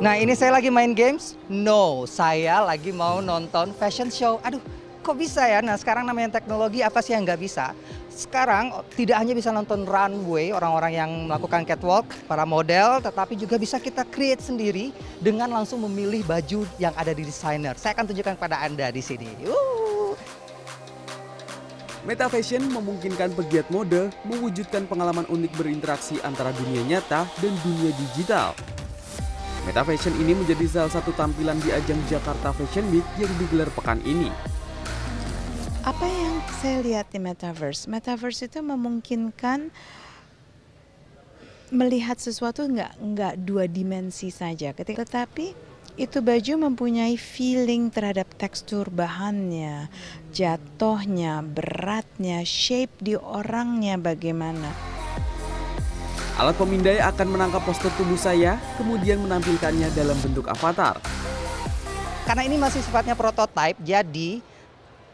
Nah ini saya lagi main games? No, saya lagi mau nonton fashion show. Aduh, kok bisa ya? Nah sekarang namanya teknologi apa sih yang nggak bisa? Sekarang tidak hanya bisa nonton runway, orang-orang yang melakukan catwalk, para model, tetapi juga bisa kita create sendiri dengan langsung memilih baju yang ada di desainer. Saya akan tunjukkan kepada Anda di sini. Uh. Meta Fashion memungkinkan pegiat mode mewujudkan pengalaman unik berinteraksi antara dunia nyata dan dunia digital. Meta Fashion ini menjadi salah satu tampilan di ajang Jakarta Fashion Week yang digelar pekan ini. Apa yang saya lihat di Metaverse? Metaverse itu memungkinkan melihat sesuatu nggak nggak dua dimensi saja, ketika tetapi itu baju mempunyai feeling terhadap tekstur bahannya, jatuhnya, beratnya, shape di orangnya bagaimana. Alat pemindai akan menangkap postur tubuh saya, kemudian menampilkannya dalam bentuk avatar. Karena ini masih sifatnya prototype, jadi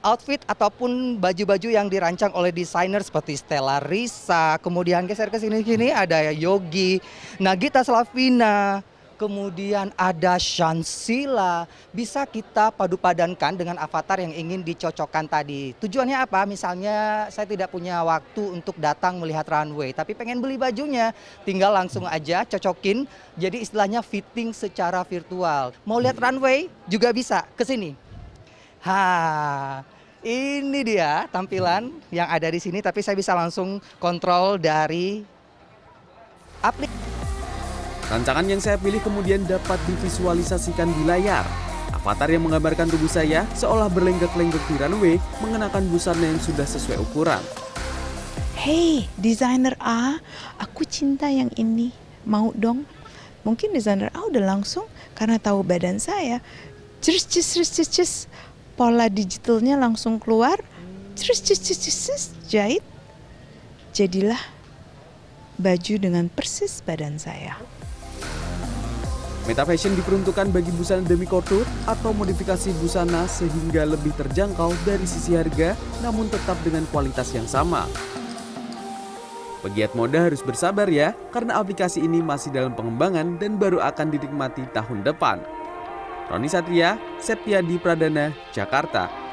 outfit ataupun baju-baju yang dirancang oleh desainer seperti Stella Risa, kemudian geser ke sini-sini ada Yogi, Nagita Slavina, kemudian ada Shansila, bisa kita padu-padankan dengan avatar yang ingin dicocokkan tadi. Tujuannya apa? Misalnya saya tidak punya waktu untuk datang melihat runway, tapi pengen beli bajunya, tinggal langsung aja cocokin, jadi istilahnya fitting secara virtual. Mau lihat runway juga bisa, ke sini. Ha, ini dia tampilan yang ada di sini, tapi saya bisa langsung kontrol dari aplikasi. Rancangan yang saya pilih kemudian dapat divisualisasikan di layar. Avatar yang menggambarkan tubuh saya seolah berlenggak-lenggok di runway mengenakan busana yang sudah sesuai ukuran. Hey, desainer A, aku cinta yang ini. Mau dong? Mungkin desainer A udah langsung karena tahu badan saya. Cus, cus, cus, cus, cus. Pola digitalnya langsung keluar. Cus, cus, cus, cus, cus. Jahit. Jadilah baju dengan persis badan saya. Meta Fashion diperuntukkan bagi busana demi kortur atau modifikasi busana sehingga lebih terjangkau dari sisi harga namun tetap dengan kualitas yang sama. Pegiat mode harus bersabar ya, karena aplikasi ini masih dalam pengembangan dan baru akan dinikmati tahun depan. Roni Satria, Septiadi Pradana, Jakarta.